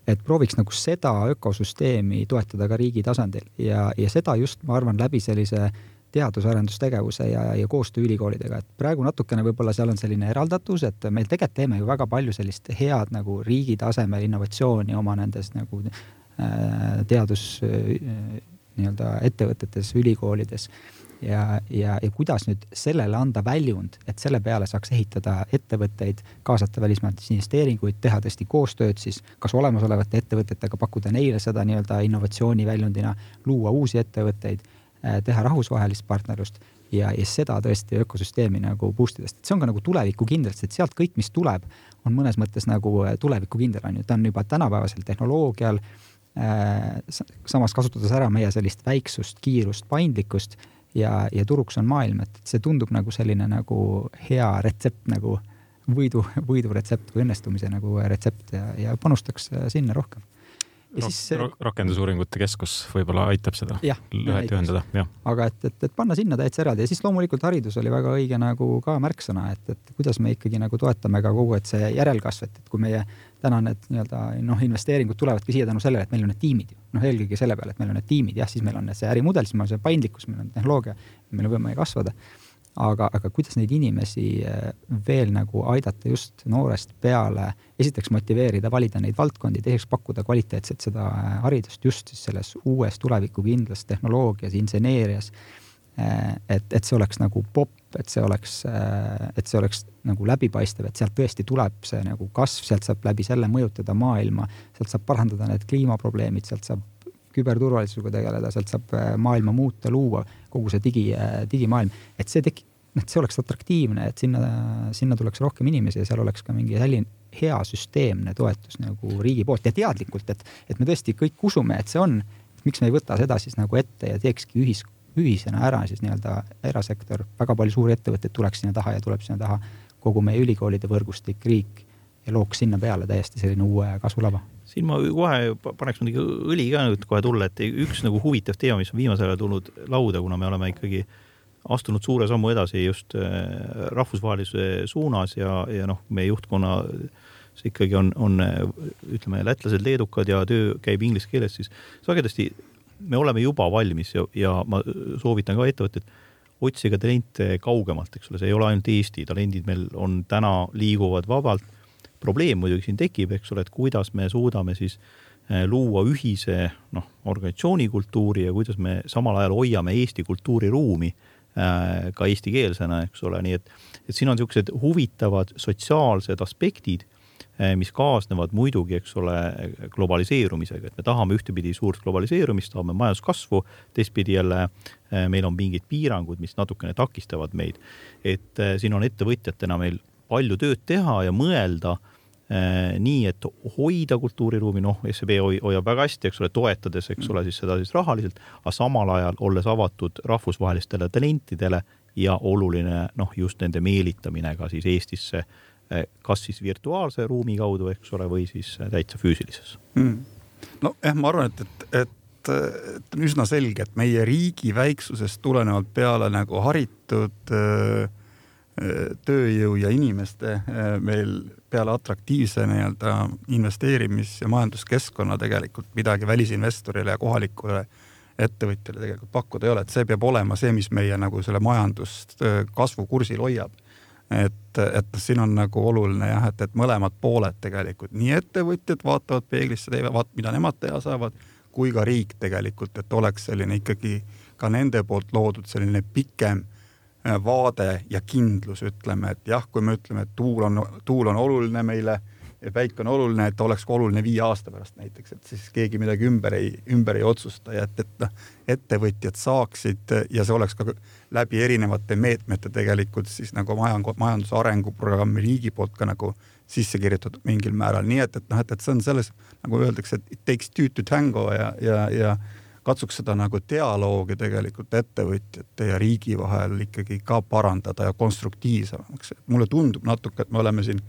[SPEAKER 4] Et prooviks nagu seda ökosüsteemi toetada ka riigi tasandil. Ja, ja seda just, ma arvan, läbi sellise teadus-arendustegevuse ja, ja koostöö ülikoolidega, et praegu natukene võib-olla seal on selline eraldatus, et meil tegelikult teeme ju väga palju sellist head nagu riigi tasemel innovatsiooni oma nendes nagu äh, teadus äh, nii-öelda ettevõtetes, ülikoolides. Ja, ja, ja kuidas nüüd sellele anda väljund, et selle peale saaks ehitada ettevõtteid, kaasata välismaalt investeeringuid, teha tõesti koostööd siis kas olemasolevate ettevõtetega, pakkuda neile seda nii-öelda innovatsiooni väljundina, luua uusi ettevõtteid teha rahvusvahelist partnerlust ja, ja seda tõesti ökosüsteemi nagu boost ida, sest see on ka nagu tulevikukindel, sest sealt kõik, mis tuleb, on mõnes mõttes nagu äh, tulevikukindel on ju, ta on juba tänapäevasel tehnoloogial äh,. samas kasutades ära meie sellist väiksust, kiirust, paindlikkust ja, ja turuks on maailm, et see tundub nagu selline nagu hea retsept nagu võidu, võiduretsept või õnnestumise nagu retsept ja, ja panustaks äh, sinna rohkem ja siis see...
[SPEAKER 1] rakendusuuringute keskus võib-olla aitab seda lõhet ühendada, jah.
[SPEAKER 4] aga et, et, et panna sinna täitsa eraldi. Ja siis loomulikult haridus oli väga õige nagu ka märksõna, et, et kuidas me ikkagi nagu toetame ka kogu, et see järelkasv, et, et kui meie täna need nii-öelda noh, investeeringud tulevadki siia tänu sellele, et meil on need tiimid ju, noh, eelkõige selle peale, et meil on need tiimid, jah, siis meil on see ärimudel, siis meil on see paindlikkus, meil on tehnoloogia, meil on võimalik kasvada aga, aga kuidas neid inimesi eh, veel nagu aidata just noorest peale, esiteks motiveerida, valida neid valdkondi, teiseks pakkuda kvaliteetset seda eh, haridust just siis selles uues tulevikukindlas tehnoloogias, inseneerias. Eh, et, et see oleks nagu popp, et see oleks, et see oleks nagu läbipaistev, et sealt tõesti tuleb see nagu kasv, sealt saab läbi selle mõjutada maailma, sealt saab parandada need kliimaprobleemid, sealt saab küberturvalisusega tegeleda, sealt saab maailma muuta, luua kogu see digi, digimaailm, et see tekib, et see oleks atraktiivne, et sinna, sinna tuleks rohkem inimesi ja seal oleks ka mingi selline hea süsteemne toetus nagu riigi poolt. Ja teadlikult, et, et me tõesti kõik usume, et see on, miks me ei võta seda siis nagu ette ja teekski ühis, ühisena ära siis nii-öelda erasektor, väga palju suuri ettevõtteid tuleks sinna taha ja tuleb sinna taha. Kogu meie ülikoolide võrgustik, riik ja looks sinna peale täiesti selline uue kasvulava
[SPEAKER 2] siin ma kohe paneks muidugi õli ka nüüd kohe tulla, et üks nagu huvitav teema, mis on viimasel ajal tulnud lauda, kuna me oleme ikkagi äh, astunud suure sammu edasi just äh, rahvusvahelise suunas ja, ja noh, meie juhtkonna see ikkagi on, on ütleme, lätlased, leedukad ja töö käib inglise keeles, siis sagedasti me oleme juba valmis ja, ja ma soovitan ka ettevõtteid, otsige talente kaugemalt, eks ole, see ei ole ainult Eesti, talendid meil on täna, liiguvad vabalt. probleem muidugi siin tekib, eks ole, et kuidas me suudame siis äh, luua ühise noh, organisatsioonikultuuri ja kuidas me samal ajal hoiame Eesti kultuuriruumi Äh, ka eestikeelsena, eks ole, nii et, et siin on niisugused huvitavad sotsiaalsed aspektid, äh, mis kaasnevad muidugi, eks ole, globaliseerumisega, et me tahame ühtepidi suurt globaliseerumist, tahame majanduskasvu, teistpidi jälle äh, meil on mingid piirangud, mis natukene takistavad meid. et siin on ettevõtjatena meil palju tööd teha ja mõelda Äh, nii, et hoida kultuuriruumi, noh, SEB hoiab väga hästi, eks ole, toetades, eks ole, siis seda siis rahaliselt, aga samal ajal olles avatud rahvusvahelistele talentidele ja oluline noh, just nende meelitamine ka siis Eestisse, äh, kas siis virtuaalse ruumi kaudu, eks ole, või siis täitsa füüsilises. Mm..
[SPEAKER 3] nojah, ma arvan, et, et, et, et on üsna selge, et meie riigi väiksusest tulenevalt peale nagu haritud äh, tööjõu ja inimeste meil peale atraktiivse nii-öelda investeerimis- ja majanduskeskkonna tegelikult midagi välisinvestorile ja kohalikule ettevõtjale tegelikult pakkuda ei ole, et see peab olema see, mis meie nagu selle majandust kasvukursil hoiab. et, et siin on nagu oluline jah, et, et mõlemad pooled tegelikult, nii ettevõtjad vaatavad peeglisse, teevad, mida nemad teha saavad, kui ka riik tegelikult, et oleks selline ikkagi ka nende poolt loodud selline pikem Äh, vaade ja kindlus, ütleme, et jah, kui me ütleme, et tuul on, tuul on oluline meile ja päike on oluline, et oleks ka oluline viie aasta pärast näiteks, et siis keegi midagi ümber ei, ümber ei otsusta ja et, et noh, ettevõtjad saaksid ja see oleks ka läbi erinevate meetmete tegelikult siis nagu majand, majanduse arenguprogrammi riigi poolt ka nagu sisse kirjutatud mingil määral, nii et, et noh, et, et see on selles nagu öeldakse, et it takes two to tango ja, ja, ja katsuks seda nagu dialoogi tegelikult ettevõtjate ja riigi vahel ikkagi ka parandada ja konstruktiivsemaks. mulle tundub natuke, et me oleme siin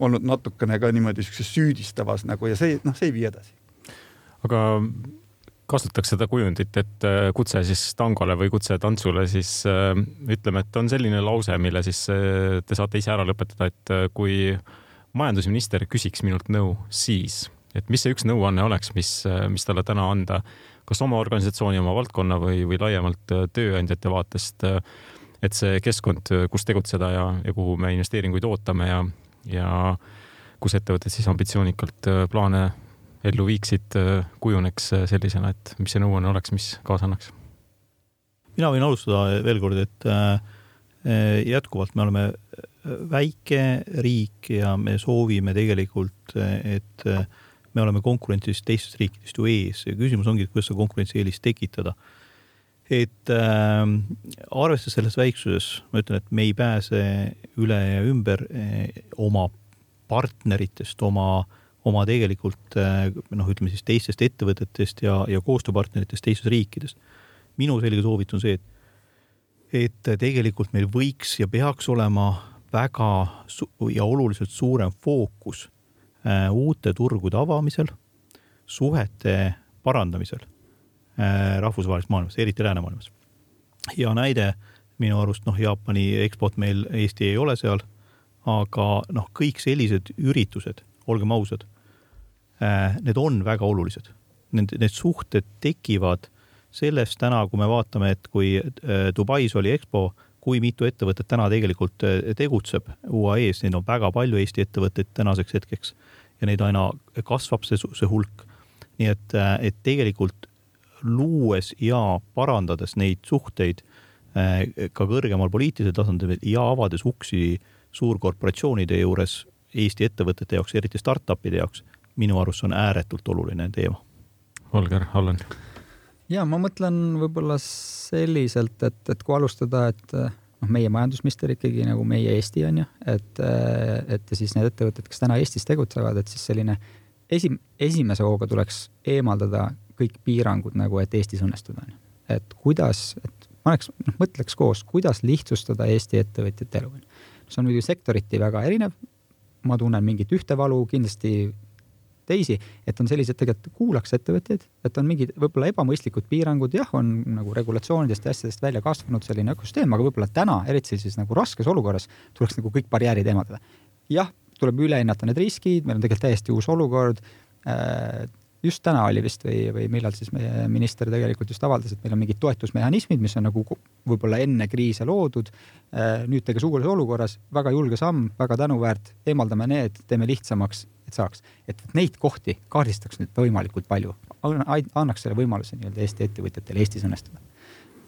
[SPEAKER 3] olnud natukene ka niimoodi siukses süüdistavas nagu ja see, noh, see ei vii edasi.
[SPEAKER 1] aga kasutatakse seda kujundit, et äh, kutse siis tangole või kutse tantsule, siis äh, ütleme, et on selline lause, mille siis äh, te saate ise ära lõpetada, et kui majandusminister küsiks minult nõu, siis, et mis see üks nõuanne oleks, mis, mis talle täna anda kas oma organisatsiooni, oma valdkonna või, või laiemalt äh, tööandjate vaatest, äh, et see keskkond, äh, kus tegutseda ja, ja kuhu me investeeringuid ootame ja, ja kus ettevõtted siis ambitsioonikalt plaane ellu viiksid, kujuneks sellisena, et mis see nõuanne oleks, mis kaasa annaks?
[SPEAKER 2] mina võin alustada veel kord, et jätkuvalt me oleme väike riik ja me soovime tegelikult, et me oleme konkurentsis teistest riikidest ju ees ja küsimus ongi, et kuidas seda konkurentsieelist tekitada. et äh, arvestades selles väiksuses, ma ütlen, et me ei pääse üle ja ümber eh, oma partneritest, oma, oma tegelikult eh, noh, ütleme siis teistest ettevõtetest ja, ja koostööpartneritest teistes riikides. minu selge soovitus on see, et et tegelikult meil võiks ja peaks olema väga ja oluliselt suurem fookus uute turgude avamisel, suhete parandamisel äh, rahvusvahelises maailmas, eriti läänemaailmas. ja näide minu arust noh, Jaapani eksport meil, Eesti ei ole seal, aga noh, kõik sellised üritused, olgem ausad, äh, need on väga olulised. Need, need suhted tekivad sellest täna, kui me vaatame, et kui äh, Dubais oli EXPO, kui mitu ettevõtet täna tegelikult tegutseb UAE-s, neid on väga palju Eesti ettevõtteid tänaseks hetkeks ja neid aina kasvab see, see hulk nii et, äh, et tegelikult luues ja parandades neid suhteid äh, ka kõrgemal poliitilisel tasandil ja avades uksi suurkorporatsioonide juures Eesti ettevõtete jaoks, eriti startup'ide jaoks, minu arust see on ääretult oluline teema.
[SPEAKER 1] Holger Hallen.
[SPEAKER 4] ja ma mõtlen võib-olla selliselt, et, et kui alustada, et noh, meie majandusminister ikkagi nagu meie Eesti on ju, et, et ja siis need ettevõtted, kes täna Eestis tegutsevad, et siis selline äh, esi-, esimese hooga tuleks eemaldada kõik piirangud nagu, et Eestis õnnestuda, on ju. et kuidas, et paneks, noh, mõtleks koos, kuidas lihtsustada Eesti ettevõtjate elu. see on muidu sektoriti väga erinev. ma tunnen mingit ühte valu, kindlasti teisi, et on sellised tegelikult kuulaks ettevõtjaid, et on mingid võib-olla ebamõistlikud piirangud, jah, on nagu regulatsioonidest ja asjadest välja kasvanud selline ökosüsteem, aga võib-olla täna, eriti sellises nagu raskes olukorras, tuleks nagu kõik barjäärid eemaldada. jah, tuleb üle hinnata need riskid, meil on tegelikult täiesti uus olukord. Äh, just täna oli vist või, või millal siis meie minister tegelikult just avaldas, et meil on mingid toetusmehhanismid, mis on nagu võib-olla enne kriise loodud. Äh, nüüd tegelikult uues olukorras väga julge samm, väga tänuväärt, eemaldame need, teeme lihtsamaks, et saaks, et neid kohti kaardistaks nüüd võimalikult palju, annaks selle võimaluse nii-öelda Eesti ettevõtjatele Eestis õnnestuda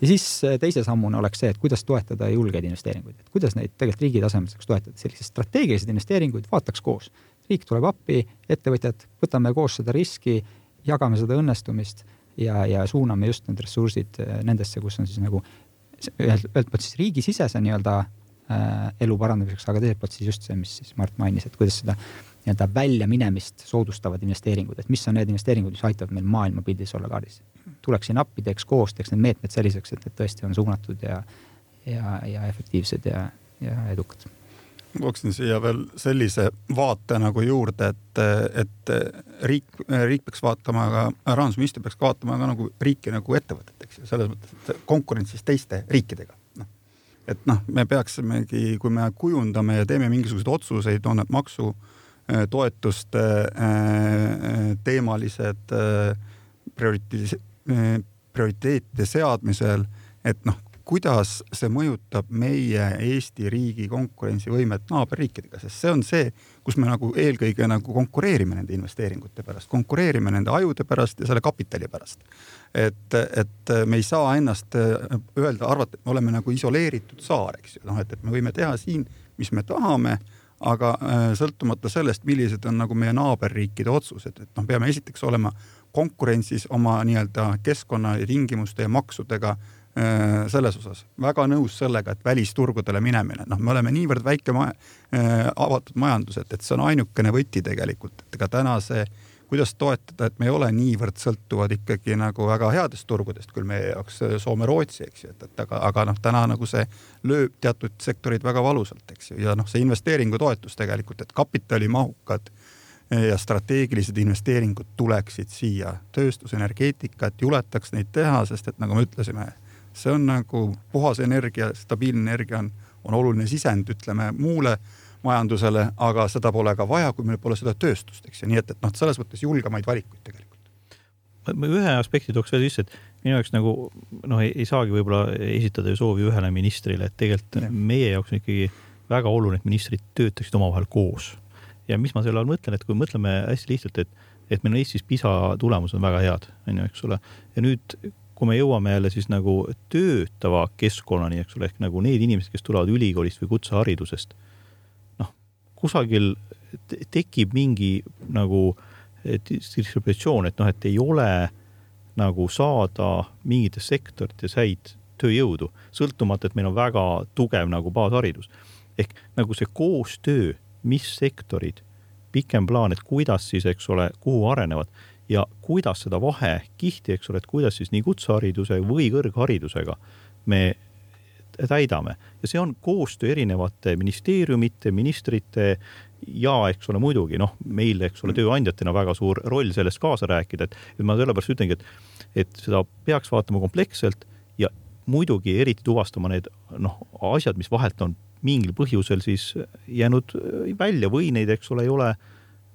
[SPEAKER 4] ja siis äh, teise sammuna oleks see, et kuidas toetada julgeid investeeringuid, et kuidas neid tegelikult riigi tasemel saaks toetada, selliseid strateegilisi investeeringuid vaataks koos. Riik tuleb appi, ettevõtjad, võtame koos seda riski, jagame seda õnnestumist ja, ja suuname just need ressursid äh, nendesse, kus on siis nagu ühelt, ühelt poolt siis riigisisese nii-öelda äh, elu parandamiseks, aga teiselt poolt siis just see, mis siis Mart mainis, et kuidas seda nii-öelda väljaminemist soodustavad investeeringud, et mis on need investeeringud, mis aitavad meil maailmapildis olla kaardis. tuleksin appi, teeks koos, teeks need meetmed selliseks, et need tõesti on suunatud ja, ja, ja efektiivsed ja, ja edukad
[SPEAKER 3] tooksin siia veel sellise vaate nagu juurde, et, et riik, riik peaks vaatama ka, rahandusminister peaks vaatama ka nagu riiki nagu ettevõtet, eks ju, selles mõttes, et konkurentsis teiste riikidega. noh, et noh, me peaksimegi, kui me kujundame ja teeme mingisuguseid otsuseid, on need maksu äh, Äh, toetuste äh, teemalised äh, prioriteet, prioriteetide seadmisel, et noh, kuidas see mõjutab meie Eesti riigi konkurentsivõimet naaberriikidega, sest see on see, kus me nagu eelkõige nagu konkureerime nende investeeringute pärast, konkureerime nende ajude pärast ja selle kapitali pärast. et, et me ei saa ennast öelda, arvata, et me oleme nagu isoleeritud saar, eks ju, noh, et, et me võime teha siin, mis me tahame aga äh, sõltumata sellest, millised on nagu meie naaberriikide otsused, et noh, peame esiteks olema konkurentsis oma nii-öelda keskkonna ja tingimuste ja maksudega äh, selles osas. Väga nõus sellega, et välisturgudele minemine, noh, me oleme niivõrd väike ma äh, avatud majandus, et, et see on ainukene võti tegelikult, et ega täna see äh, kuidas toetada, et me ei ole niivõrd sõltuvad ikkagi nagu väga headest turgudest, küll meie jaoks äh, Soome-Rootsi, eks ju, et, et aga, aga noh, täna nagu see lööb teatud sektorid väga valusalt, eks ju, ja noh, see investeeringutoetus tegelikult, et kapitalimahukad äh, ja strateegilised investeeringud tuleksid siia. Tööstusenergeetika, et juletaks neid teha, sest et nagu me ütlesime, see on nagu puhas energia, stabiilne energia on, on oluline sisend, ütleme muule majandusele, aga seda pole ka vaja, kui meil pole seda tööstust, eks ju, nii et, et noh, selles mõttes julgemaid valikuid tegelikult.
[SPEAKER 2] ma ühe aspekti tooks veel sisse, et minu jaoks nagu noh, ei saagi võib-olla esitada ju soovi ühele ministrile, et tegelikult ja. meie jaoks on ikkagi väga oluline, et ministrid töötaksid omavahel koos. ja mis ma selle all mõtlen, et kui mõtleme hästi lihtsalt, et, et meil on Eestis PISA tulemused on väga head, on ju, eks ole, ja nüüd kui me jõuame jälle siis nagu töötava keskkonnani, eks ole, ehk nagu need inimesed, kes tulevad ülikoolist või kutseharidusest kusagil tekib mingi nagu distributsioon, et noh, et ei ole nagu saada mingites sektorites häid tööjõudu, sõltumata, et meil on väga tugev nagu baasharidus. ehk nagu see koostöö, mis sektorid, pikem plaan, et kuidas siis, eks ole, kuhu arenevad ja kuidas seda vahekihti, eks ole, et kuidas siis nii kutsehariduse või kõrgharidusega me täidame. Ja see on koostöö erinevate ministeeriumite, ministrite ja eks ole, muidugi noh, meil, eks ole, tööandjatena väga suur roll selles kaasa rääkida, et, ma sellepärast ütlengi, et, et seda peaks vaatama kompleksselt ja muidugi eriti tuvastama need noh, asjad, mis vahelt on mingil põhjusel siis jäänud välja või neid, eks ole, ei ole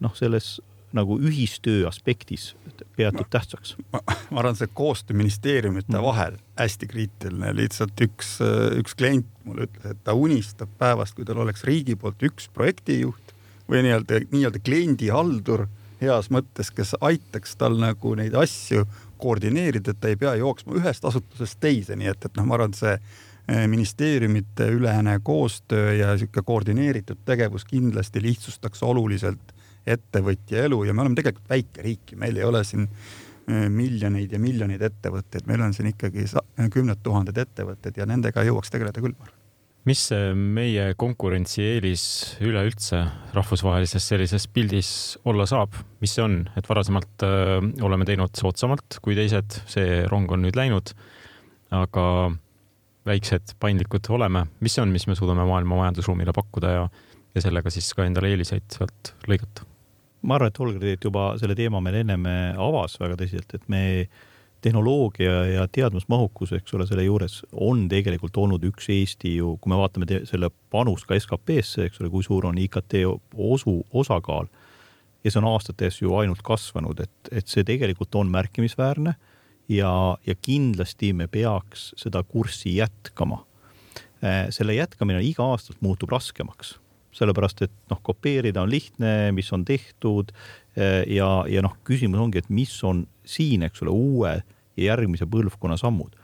[SPEAKER 2] noh, selles nagu ühistöö aspektis peatud tähtsaks.
[SPEAKER 3] ma arvan, see koostöö ministeeriumite mm. vahel hästi kriitiline, lihtsalt üks, üks klient mulle ütles, et ta unistab päevast, kui tal oleks riigi poolt üks projektijuht või nii-öelda, nii-öelda kliendihaldur heas mõttes, kes aitaks tal nagu neid asju koordineerida, et ta ei pea jooksma ühest asutusest teise, nii et, et noh, ma arvan, see eh, ministeeriumite ülene koostöö ja sihuke koordineeritud tegevus kindlasti lihtsustaks oluliselt ettevõtja elu ja me oleme tegelikult väike riik ja meil ei ole siin äh, miljoneid ja miljoneid ettevõtteid, meil on siin ikkagi kümned tuhanded ettevõtted ja nendega jõuaks tegeleda küll, ma arvan
[SPEAKER 1] mis meie konkurentsieelis üleüldse rahvusvahelises sellises pildis olla saab, mis see on, et varasemalt öö, äh, oleme teinud soodsamalt kui teised, see rong on nüüd läinud. aga väiksed, paindlikud oleme, mis see on, mis me suudame maailma majandusruumile pakkuda ja, ja sellega siis ka endale eeliseid sealt lõigata?
[SPEAKER 2] Ma arvan, et Holger tegelikult juba selle teema meil ennem avas väga tõsiselt, et me tehnoloogia ja teadmusmahukus, eks ole, selle juures on tegelikult olnud üks Eesti ju, kui me vaatame selle panust ka SKP-sse, eks ole, kui suur on IKT osu, osakaal. ja see on aastates ju ainult kasvanud, et, et see tegelikult on märkimisväärne ja, ja kindlasti me peaks seda kurssi jätkama. Äh, selle jätkamine iga aastat muutub raskemaks sellepärast et noh, kopeerida on lihtne, mis on tehtud eh, ja, ja noh, küsimus ongi, et mis on siin, eks ole, uue ja järgmise põlvkonna sammud.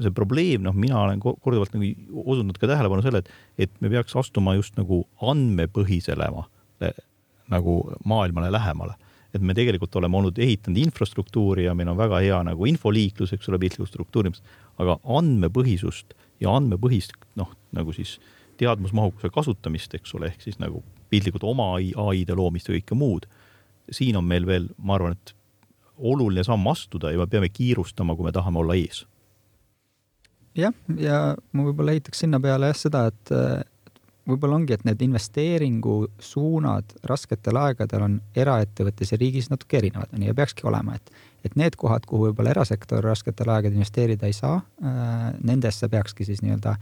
[SPEAKER 2] see probleem, noh, mina olen korduvalt nagu osundanud ka tähelepanu selle, et, et me peaks astuma just nagu andmepõhisele nagu maailmale lähemale et me tegelikult oleme olnud ehitanud infrastruktuuri ja meil on väga hea nagu infoliiklus, eks ole, piltlikult struktuurimis, aga andmepõhisust ja andmepõhist noh, nagu siis äh, teadmusmahukuse kasutamist, eks ole, ehk siis nagu piltlikult oma ai-de loomist ja kõike muud. siin on meil veel, ma arvan, et oluline samm astuda ja me peame kiirustama, kui me tahame olla ees.
[SPEAKER 4] jah, ja ma võib-olla ehitaks sinna peale jah seda, et võib-olla ongi, et need investeeringusuunad rasketel aegadel on eraettevõttes ja riigis natuke erinevad, on ju, ja peakski olema, et et need kohad, kuhu võib-olla erasektor rasketel aegadel investeerida ei saa äh,, nendesse peakski siis nii-öelda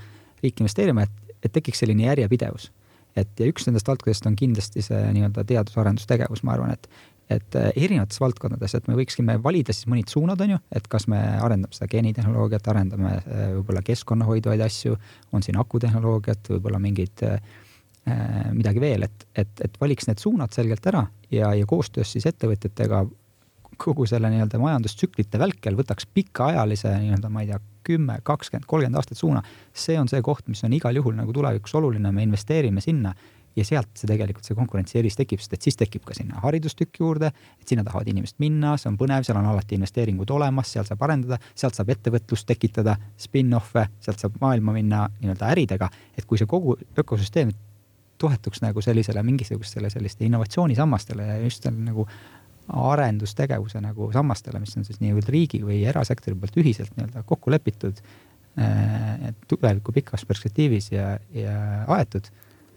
[SPEAKER 4] riik investeerima, et et tekiks selline järjepidevus. et ja üks nendest valdkondadest on kindlasti see nii-öelda teadus-arendustegevus, ma arvan, et et äh, erinevates valdkondades, et me võiksime valida siis mõned suunad, on ju, et kas me arendame seda geenitehnoloogiat, arendame äh, võib-olla keskkonna hoidvaid asju, on siin akutehnoloogiat, võib-olla mingid äh, midagi veel, et, et, et valiks need suunad selgelt ära ja, ja koostöös siis ettevõtjatega kogu selle nii-öelda majandustsüklite välkel võtaks pikaajalise nii-öelda, ma ei tea, kümme, kakskümmend, kolmkümmend aastat suuna. see on see koht, mis on igal juhul nagu tulevikus oluline, me investeerime sinna ja sealt see tegelikult see konkurentsieelis tekib, sest et siis tekib ka sinna haridustükk juurde, et sinna tahavad inimesed minna, see on põnev, seal on alati investeeringud olemas, seal saab arendada, sealt saab ettevõtlust tekitada, spin-off'e, sealt saab maailma minna nii-öelda äridega, et kui see kogu ökosüsteem toetuks nagu sellisele mingisugustele selliste innovatsioonisammastele ja just nagu arendustegevuse nagu sammastele, mis on siis nii-öelda riigi või erasektori poolt ühiselt nii-öelda kokku lepitud äh, tuleviku pikas perspektiivis ja, ja aetud,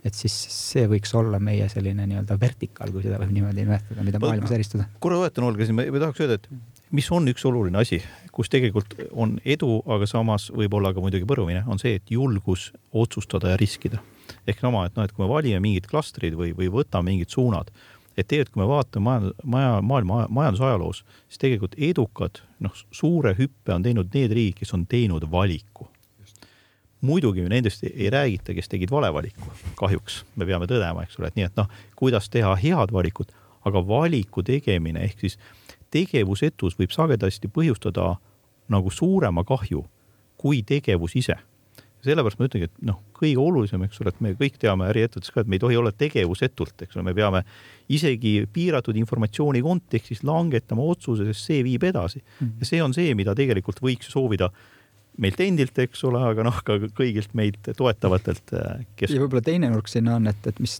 [SPEAKER 4] et siis see võiks olla meie selline nii-öelda vertikaal, kui seda võib niimoodi nimetada, mida maailmas eristada.
[SPEAKER 2] korra toetan Olga siin, ma tahaks öelda, et mis on üks oluline asi, kus tegelikult on edu, aga samas võib olla ka muidugi põrumine, on see, et julgus otsustada ja riskida. ehk sama, et noh, et kui me valime mingid klastrid või, või võtame mingid suunad et tegelikult, kui me vaatame maja, maja, maailma majandusajaloos, siis tegelikult edukad, noh, suure hüppe on teinud need riigid, kes on teinud valiku. muidugi nendest ei räägita, kes tegid vale valiku, kahjuks me peame tõdema, eks ole, et nii, et noh, kuidas teha head valikut, aga valiku tegemine ehk siis tegevusetus võib sagedasti põhjustada nagu suurema kahju kui tegevus ise sellepärast ma ütlengi, et noh, kõige olulisem, eks ole, et me kõik teame äriettevõttes ka, et me ei tohi olla tegevusetult, eks ole, me peame isegi piiratud informatsiooni kontekstis langetama otsuse, sest see viib edasi mm. -hmm. ja see on see, mida tegelikult võiks soovida meilt endilt, eks ole, aga noh, ka kõigilt meid toetavatelt,
[SPEAKER 4] kes. ja võib-olla teine nurk sinna on, et, et mis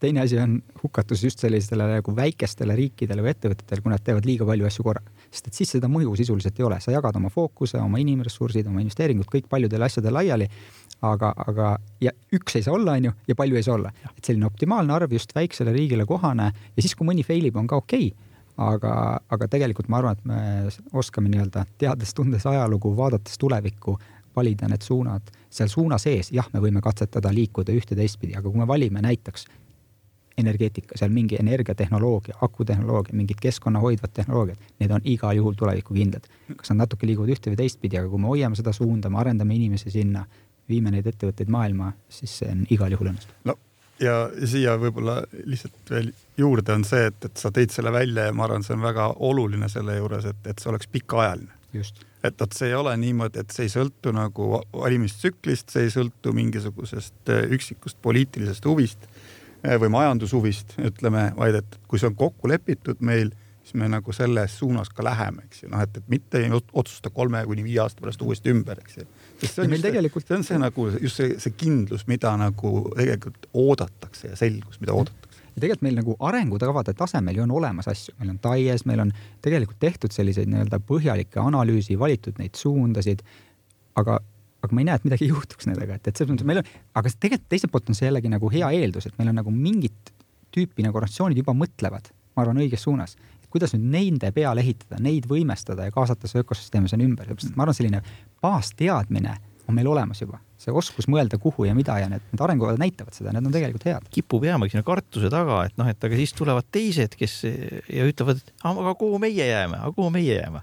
[SPEAKER 4] teine asi on hukatus just sellistele nagu väikestele riikidele või ettevõtetele, kui nad teevad liiga palju asju korraga. Sest et siis seda mõju sisuliselt ei ole, sa jagad oma fookuse, oma inimressursid, oma investeeringud kõik paljudele asjadele laiali. aga, aga ja üks ei saa olla, on ju, ja palju ei saa olla. et selline optimaalne arv just väiksele riigile kohane ja siis, kui mõni fail ib, on ka okei okay aga, aga tegelikult ma arvan, et me oskame nii-öelda teades-tundes ajalugu, vaadates tulevikku, valida need suunad. seal suuna sees, jah, me võime katsetada liikuda ühte teistpidi, aga kui me valime näiteks energeetika, seal mingi energiatehnoloogia, akutehnoloogia, mingid keskkonna hoidvad tehnoloogiad, need on igal juhul tulevikukindlad. kas nad natuke liiguvad ühte või teistpidi, aga kui me hoiame seda suunda, me arendame inimesi sinna, viime neid ettevõtteid maailma, siis see on igal juhul õnnestub.
[SPEAKER 3] no ja siia võib-olla lihtsalt veel juurde on see, et, et sa tõid selle välja ja ma arvan, see on väga oluline selle juures, et, et see oleks pikaajaline. et vot see ei ole niimoodi, et see ei sõltu nagu valimistsüklist, see ei sõltu mingisugusest äh, üksikust poliitilisest huvist või majandushuvist, ütleme, vaid et kui see on kokku lepitud meil, siis me nagu selles suunas ka läheme, eks ju, noh, et, et mitte ei otsusta kolme kuni viie aasta pärast uuesti ümber, eks ju. sest see on, just, tegelikult... see on see nagu just see, see kindlus, mida nagu tegelikult oodatakse ja selgus, mida oodatakse.
[SPEAKER 4] Ja tegelikult meil nagu arengukavade tasemel ju on olemas asju, meil on TAIES, meil on tegelikult tehtud selliseid nii-öelda põhjalikke analüüsi, valitud neid suundasid, aga aga ma ei näe, et midagi juhtuks nendega, et, et selles mõttes meil on, aga tegelikult teiselt poolt on see jällegi nagu hea eeldus, et meil on nagu mingit tüüpi nagu organisatsioonid juba mõtlevad, ma arvan, õiges suunas. kuidas nüüd nende peale ehitada, neid võimestada ja kaasata see ökosüsteemi sinna ümber, sellepärast et ma arvan, selline baasteadmine on meil olemas juba see oskus mõelda, kuhu ja mida ja need, need arengukavad näitavad seda, need on tegelikult head.
[SPEAKER 2] kipub jäämagi sinna kartuse taga, et noh, et aga siis tulevad teised, kes ja ütlevad, aga kuhu meie jääme, aga kuhu meie jääme.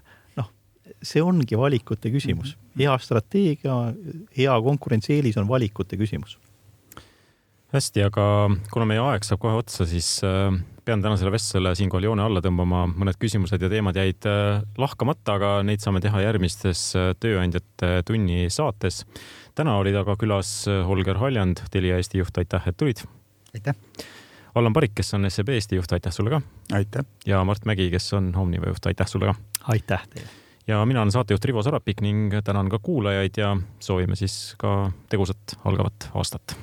[SPEAKER 2] See ongi valikute küsimus. Mhm. hea strateegia, hea konkurentsieelis on valikute küsimus.
[SPEAKER 1] hästi, aga kuna meie aeg saab kohe otsa, siis äh, pean tänasele vestlusele siinkohal joone alla tõmbama, mõned küsimused ja teemad jäid äh, lahkamata, aga neid saame teha järgmistes äh, Tööandjate tunni saates täna olid aga külas Holger Haljand, Telia Eesti juht, aitäh, et tulid.
[SPEAKER 4] aitäh.
[SPEAKER 1] Allan Parik, kes on SEB Eesti juht, aitäh sulle ka.
[SPEAKER 3] aitäh.
[SPEAKER 1] ja Mart Mägi, kes on Omniva juht, aitäh sulle ka.
[SPEAKER 2] aitäh teile.
[SPEAKER 1] Ja mina olen saatejuht Rivo Sarapik ning tänan ka kuulajaid ja soovime siis ka tegusat algavat aastat